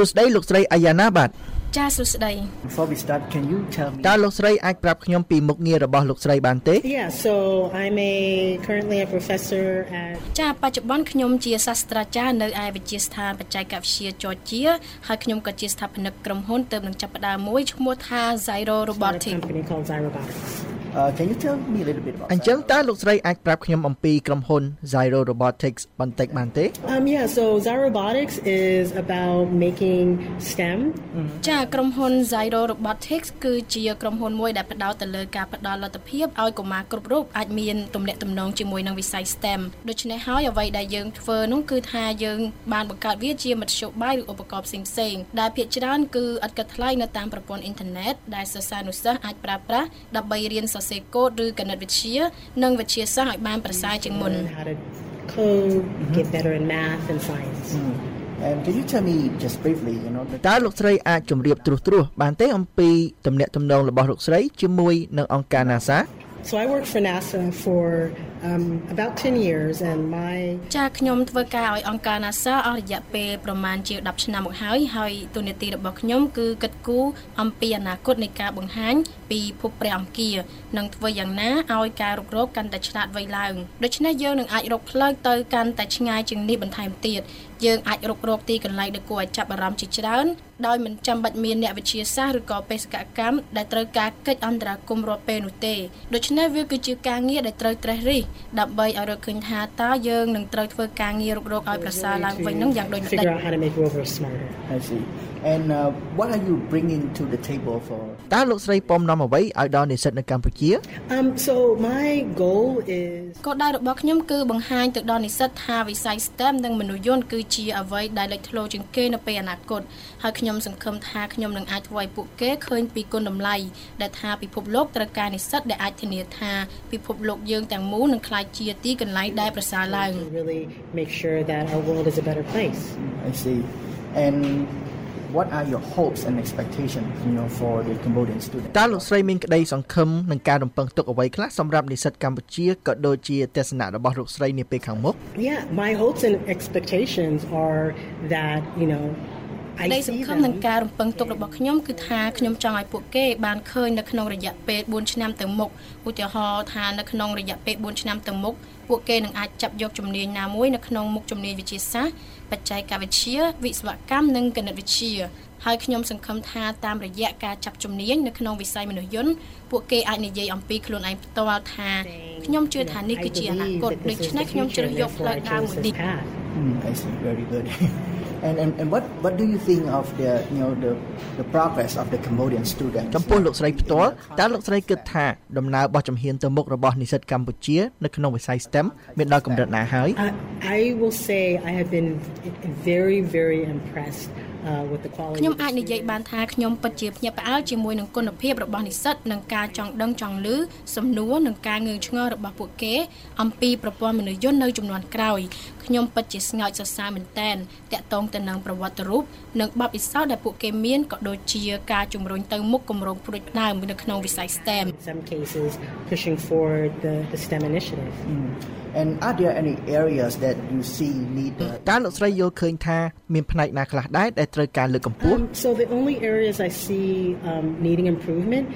សួស្តីលោកស្រីអាយ៉ាណាបាទចាសួស្តី Before we start, can you tell me? តើលោកស្រីអាចប្រាប់ខ្ញុំពីមុខងាររបស់លោកស្រីបានទេ Yeah, so I'm a currently a professor at ចាបច្ចុប្បន្នខ្ញុំជាសាស្ត្រាចារ្យនៅឯវិទ្យាស្ថានបច្ចេកវិទ្យាច័រជាហើយខ្ញុំក៏ជាស្ថាបនិកក្រុមហ៊ុនទើបនឹងចាប់ផ្ដើមមួយឈ្មោះថា Zyro a Robotics company called Zyrobotics. Uh, can you tell me a little bit about អញ្ចឹង that? តើលោកស្រីអាចប្រាប់ខ្ញុំអំពីក្រុមហ៊ុន Zyro Robotics បន្តិចបានទេ Um, yeah, so Zyrobotics is about making STEM ចាក្រុមហ៊ុន Zyro Robotics គឺជាក្រុមហ៊ុនមួយដែលផ្ដោតទៅលើការផ្ដល់លទ្ធភាពឲ្យកុមារគ្រប់រូបអាចមានទំនាក់ទំនងជាមួយនឹងវិស័យ STEM ដូច្នេះហើយអ្វីដែលយើងធ្វើនោះគឺថាយើងបានបង្កើតវាជាមធ្យោបាយឬឧបករណ៍ផ្សេងៗដែលភាគច្រើនគឺឥតគិតថ្លៃនៅតាមប្រព័ន្ធអ៊ីនធឺណិតដែលសិស្សានុសិស្សអាចប្រើប្រាស់ដើម្បីរៀនសរសេរកូដឬគណិតវិទ្យានិងវិទ្យាសាស្ត្រឲ្យបានប្រសើរជាងមុន learn how to code, get better in math and science. And can you tell me just briefly, you know, the តើលោកស្រីអាចជម្រាបត្រួសត្រាសបានទេអំពីទំនាក់ទំនងរបស់លោកស្រីជាមួយនឹងអង្គការ NASA So I worked for NASA for um, about 10 years, and my ចាខ្ញុំធ្វើការឲ្យអង្គការ NASA អស់រយៈពេលប្រមាណជា10ឆ្នាំមកហើយហើយទូនាទីរបស់ខ្ញុំគឺគិតគូរអំពីអនាគតនៃការបង្ហាញពីភពព្រះអង្គានិងធ្វើយ៉ាងណាឲ្យការរុករកកាន់តែឆ្លាតវៃឡើងដូច្នេះយើងនឹងអាចរកផ្លូវទៅកាន់តែឆ្ងាយជាងនេះបន្ថែមទៀតយើងអាចរុករកទីកន្លែងដែលគួរឲ្យចាប់អារម្មណ៍ជាច្រើនដោយមិនចាំបាច់មានអ្នកវិទ្យាសាស្ត្រឬក៏បេសកកម្មដែលត្រូវការកិច្ចអន្តរាគមន៍រាល់ពេលនោះទេដូច្នេះវាគឺជាការងារដែលត្រូវត្រេះរិះដើម្បីឲ្យរកឃើញថាតើយើងនឹងត្រូវធ្វើការងាររុករកឲ្យប្រសើរឡើងវិញនោះយ៉ាងដូចម្តេច figure out how to make rovers smarter. I see. And uh, what are you bringing to the table for? តើលោកស្រីពំនាំអ្វីឲ្យដល់និស្សិតនៅកម្ពុជា Um, so my goal is គោលដៅរបស់ខ្ញុំគឺបង្ហាញទៅដល់និស្សិតថាវិស័យ STEM និងមនុស្សយន្តគឺជាអ្វីដែលលេចធ្លោជាងគេនៅពេលអនាគតហើយខ្ញុំសង្ឃឹមថាខ្ញុំនឹងអាចធ្វើឲ្យពួកគេឃើញពីគុណតម្លៃដែលថាពិភពលោកត្រូវការនិស្សិតដែលអាចធានាថាពិភពលោកយើងទាំងមូលនឹងក្លាយជាទីកន្លែងដែលប្រសើរឡើង to really make sure that our world is a better place. I see. And what are your hopes and expectations, you know, for the Cambodian students? តើលោកស្រីមានក្តីសង្ឃឹមនឹងការរំពឹងទុកអ្វីខ្លះសម្រាប់និស្សិតកម្ពុជាក៏ដូចជាទស្សនៈរបស់លោកស្រីនាពេលខាងមុខ Yeah, my hopes and expectations are that, you know, ក្តី I ស see ង្ឃឹមនឹង them ការរំពឹងទុករបស់ខ្ញុំគឺថាខ្ញុំចង់ឲ្យពួកគេបានឃើញនៅក្នុងរយៈពេល4ឆ្នាំទៅមុខឧទាហរណ៍ថានៅក្នុងរយៈពេល4ឆ្នាំទៅមុខពួកគេនឹងអាចចាប់យកជំនាញណាមួយនៅក្នុងមុខជំនាញវិទ្យាសាស្ត្របច្ចេកវិទ្យាវិស្វកម្មនិងគណិតវិទ្យាហើយខ្ញុំសង្ឃឹមថាតាមរយៈការចាប់ជំនាញនៅក្នុងវិស័យមនុស្សយន្តពួកគេអាចនិយាយអំពីខ្លួនឯងផ្ទាល់ថាខ្ញុំជឿថានេះគឺជាអនាគតដូច្នេះខ្ញុំជ្រើសយកផ្លូវដើរមួយនេះ path. Mm, I see. Very good. And, and and what what do you think of the you know the the progress of the Cambodian students? ចំពោះលោកស្រីផ្ទាល់តើលោកស្រីគិតថាដំណើរបោះជំហានទៅមុខរបស់និស្សិតកម្ពុជានៅក្នុងវិស័យ STEM មានដល់កម្រិតណាហើយ I, I will say I have been very, very impressed uh, with the quality. ខ្ញុំ of the អាចនិយាយ students. បានថាខ្ញុំពិតជាភ្ញាក់ផ្អើលជាមួយនឹងគុណភាពរបស់និស្សិតនិងការចង់ដឹងចង់ឮសំណួរនិងការងឿងឆ្ងល់របស់ពួកគេ អំពីប្រព័ន្ធមនុស្សយន្តនៅចំនួនក្រោយខ្ញុំពិតជាស្ងើចសរសើរមែនទែនតាក់ទងទៅនឹងប្រវត្តិរូបនិងបទពិសោធន៍ដែលពួកគេមានក៏ដូចជាការជំរុញទៅមុខគម្រោងព្រួយផ្ដើមនៅក្នុងវិស័យ STEM In some cases, pushing forward the, the STEM initiative. And are there any areas that you see need uh, តើលោកស្រីយល់ឃើញថាមានផ្នែកណាខ្លះដែរដែលត្រូវការលើកកម្ពស់ Um, so the only areas I see um, needing improvement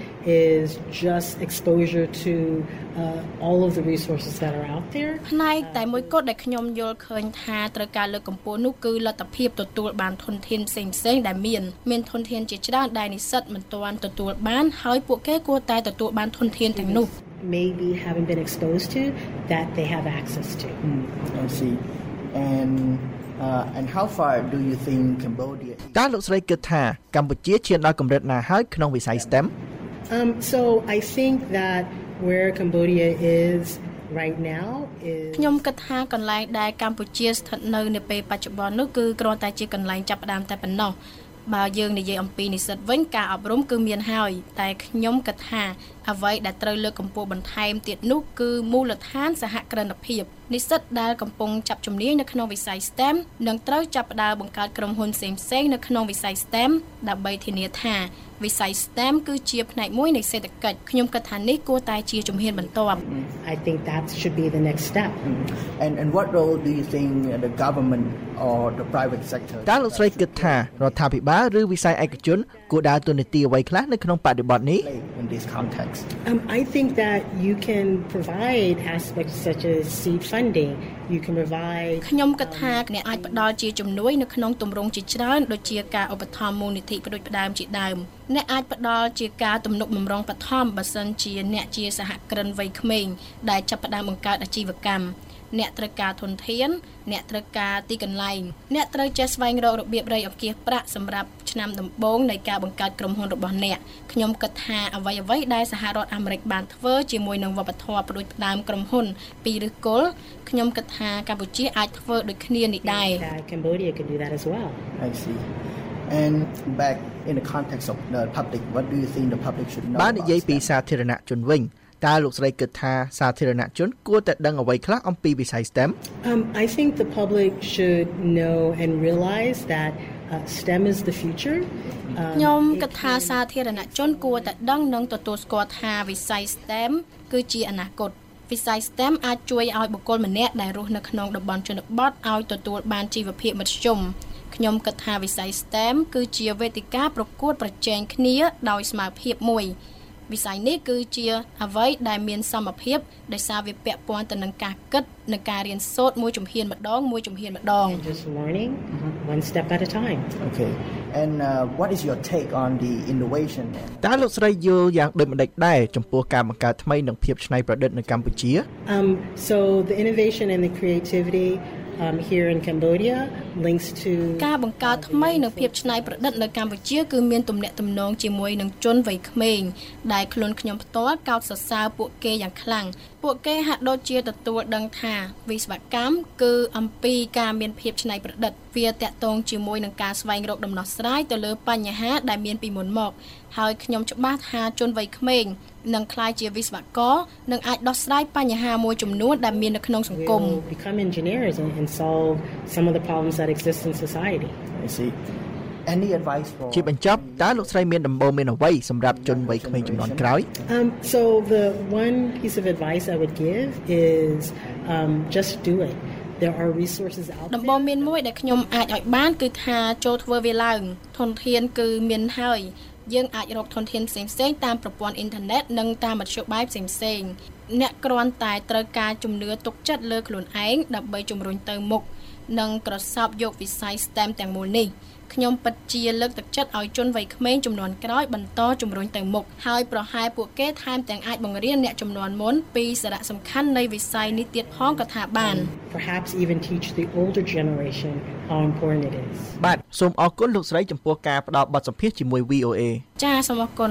is just exposure to uh, all of the resources that are out there. ផ្នែកតែមួយគត់ដែលខ្ញុំយល់ឃើញថាត្រូវការលើកកម្ពស់នោះគឺលទ្ធភាពទទួលបានធនធានផ្សេងផ្សេងៗដែលមានមានធនធានជាច្រើនដែលនិស្សិតមិនទាន់ទទួលបានហើយពួកគេគួរតែទទួលបានធនធានទាំងនោះ Maybe haven't been exposed to that they have access to. I see. And uh, and how far do you think Cambodia? តើលោកស្រីគិតថាកម្ពុជាឈានដល់កម្រិតណាហើយក្នុងវិស័យ STEM Um, so I think that where Cambodia is right now is ខ្ញុំគិតថាកន្លែងដែលកម្ពុជាស្ថិតនៅនៅពេលបច្ចុប្បន្ននោះគឺគ្រាន់តែជាកន្លែងចាប់ផ្ដើមតែប៉ុណ្ណោះបើយើងនិយាយអំពីនិស្សិតវិញការអប់រំគឺមានហើយតែខ្ញុំគិតថា អ្វីដែលត្រូវលើកកម្ពស់បន្ថែមទៀតនោះគឺមូលដ្ឋានសហគ្រិនភាពនិស្សិតដែលកំពុងចាប់ជំនាញនៅក្នុងវិស័យ STEM នឹងត្រូវចាប់ផ្ដើមបង្កើតក្រុមហ៊ុនផ្សេងៗនៅក្នុងវិស័យ STEM ដើម្បីធានាថាវិស័យ STEM គឺជាផ្នែកមួយនៃសេដ្ឋកិច្ចខ្ញុំគិតថានេះគួរតែជាជំហានបន្ទាប់ I think that should be the next step. And and what role do you think the government or the private sector តើលោកស្រីគិតថារដ្ឋាភិបាលឬវិស័យឯកជនគួរដើរតួនាទីអ្វីខ្លះនៅក្នុងបរិបទនេះ play in this context? Um, I think that you can provide aspects such as seed funding. You can provide ខ្ញុំគិតថាអ្នកអាចផ្ដល់ជាជំនួយនៅក្នុងទម្រង់ជាច្រើនដូចជាការឧបត្ថម្ភមូលនិធិផ្ដួចផ្ដើមជាដើមអ្នកអាចផ្ដល់ជាការទំនុកបម្រុងបឋមបើសិនជាអ្នកជាសហគ្រិនវ័យក្មេងដែលចាប់ផ្ដើមបង្កើតអាជីវកម្ម អ្នកត្រូវការធនធាន អ្នកត្រូវការទីកន្លែងអ្នកត្រូវចេះស្វែងរករបៀបរៃអង្គាសប្រាក់សម្រាប់ឆ្នាំដំបូងនៃការបង្កើតក្រុមហ៊ុនរបស់អ្នកខ្ញុំគិតថាអ្វីអ្វីដែលសហរដ្ឋអាមេរិកបានធ្វើជាមួយនឹងវប្បធម៌ផ្ដួចផ្ដើមក្រុមហ៊ុនពីឫសគល់ខ្ញុំគិតថាកម្ពុជាអាចធ្វើដូចគ្នានេះដែរ that Cambodia can do that as well. I see. And back in the context of the public, what do you think the public should know? បាននិយាយ about ពី STEM? សាធារណជនវិញ តើលោកស្រីគិតថាសាធារណជនគួរតែដឹងអ្វីខ្លះអំពីវិស័យ STEM Um, I think the public should know and realize that uh, STEM is the future. Um, ខ្ញុំ it គិតថាសាធារណជនគួរតែដឹងនិងទទួលស្គាល់ថាវិស័យ STEM គឺជាអនាគតវិស័យ STEM អាចជួយឲ្យបុគ្គលម្នាក់ដែលរស់នៅក្នុងតំបន់ជនបទឲ្យទទួលបានជីវភាពមធ្យមខ្ញុំគិតថាវិស័យ STEM គឺជាវេទិកាប្រកួតប្រជែងគ្នាដោយស្មើភាពមួយ វិស័យនេះគឺជាអ្វីដែលមានសមភាពដោយសារវាពាក់ព័ន្ធទៅនឹងការគិតនិងការរៀនសូត្រមួយជំហានម្ដងមួយជំហានម្ដង and just learning one step at a time. Okay. And uh, what is your take on the innovation? តើលោកស្រីយល់យ៉ាងដូចម្ដេចដែរចំពោះការបង្កើតថ្មីនិងភាពច្នៃប្រឌិតនៅកម្ពុជា Um, so the innovation and the creativity um, here in Cambodia links to ការបង្កើតថ្មីនិងភាពច្នៃប្រឌិតនៅកម្ពុជាគឺមានទំនាក់ទំនងជាមួយនឹងជនវ័យក្មេងដែលខ្លួនខ្ញុំផ្ទាល់កោតសរសើរពួកគេយ៉ាងខ្លាំងពួកគេហាក់ដូចជាទទួលដឹងថាវិស្វកម្មគឺអំពីការមានភាពច្នៃប្រឌិតវាតាក់ទងជាមួយនឹងការស្វែងរកដំណោះស្រាយទៅលើបញ្ហាដែលមានពីមុនមក ហើយខ្ញុំច្បាស់ថាជនវ័យក្មេង នឹងក្លាយជាវិស្វករនិងអាចដោះស្រាយបញ្ហាមួយចំនួនដែលមាននៅក្នុងសង្គម will become engineers and, and solve some of the problems that exist in society. I see. Any advice for ជាបញ្ចប់តើលោកស្រីមានដំបូន្មានអ្វីសម្រាប់ជនវ័យក្មេងចំនួនក្រោយ Um, so the one piece of advice I would give is um, just do it. There are resources out ដំបូ there. ន្មានមួយដែលខ្ញុំអាចឲ្យបានគឺថាចូលធ្វើវាឡើងធនធានគឺមានហើយ យើងអាចរកធនធានផ្សេងផ្សេងៗតាមប្រព័ន្ធអ៊ីនធឺណិតនិងតាមមធ្យោបាយផ្សេងផ្សេងៗអ្នកគ្រាន់តែត្រូវការជំនឿទុកចិត្តលើខ្លួនឯងដើម្បីជំរុញទៅមុខ និងក្រសោបយកវិស័យ STEM ទាំងមូលនេះខ្ញុំពិតជាលើកទឹកចិត្តឲ្យជនវ័យក្មេងចំនួនក្រោយបន្តជំរុញទៅមុខហើយប្រហែលពួកគេថែមទាំងអាចបង្រៀនអ្នកចំនួនមុនពីសារៈសំខាន់នៃវិស័យនេះទៀតផងក៏ថាបាន Perhaps even teach the older generation how important it is. បាទសូមអរគុណលោកស្រីចំពោះការផ្ដល់បទសម្ភាសន៍ជាមួយ VOA ចាសូមអរគុណ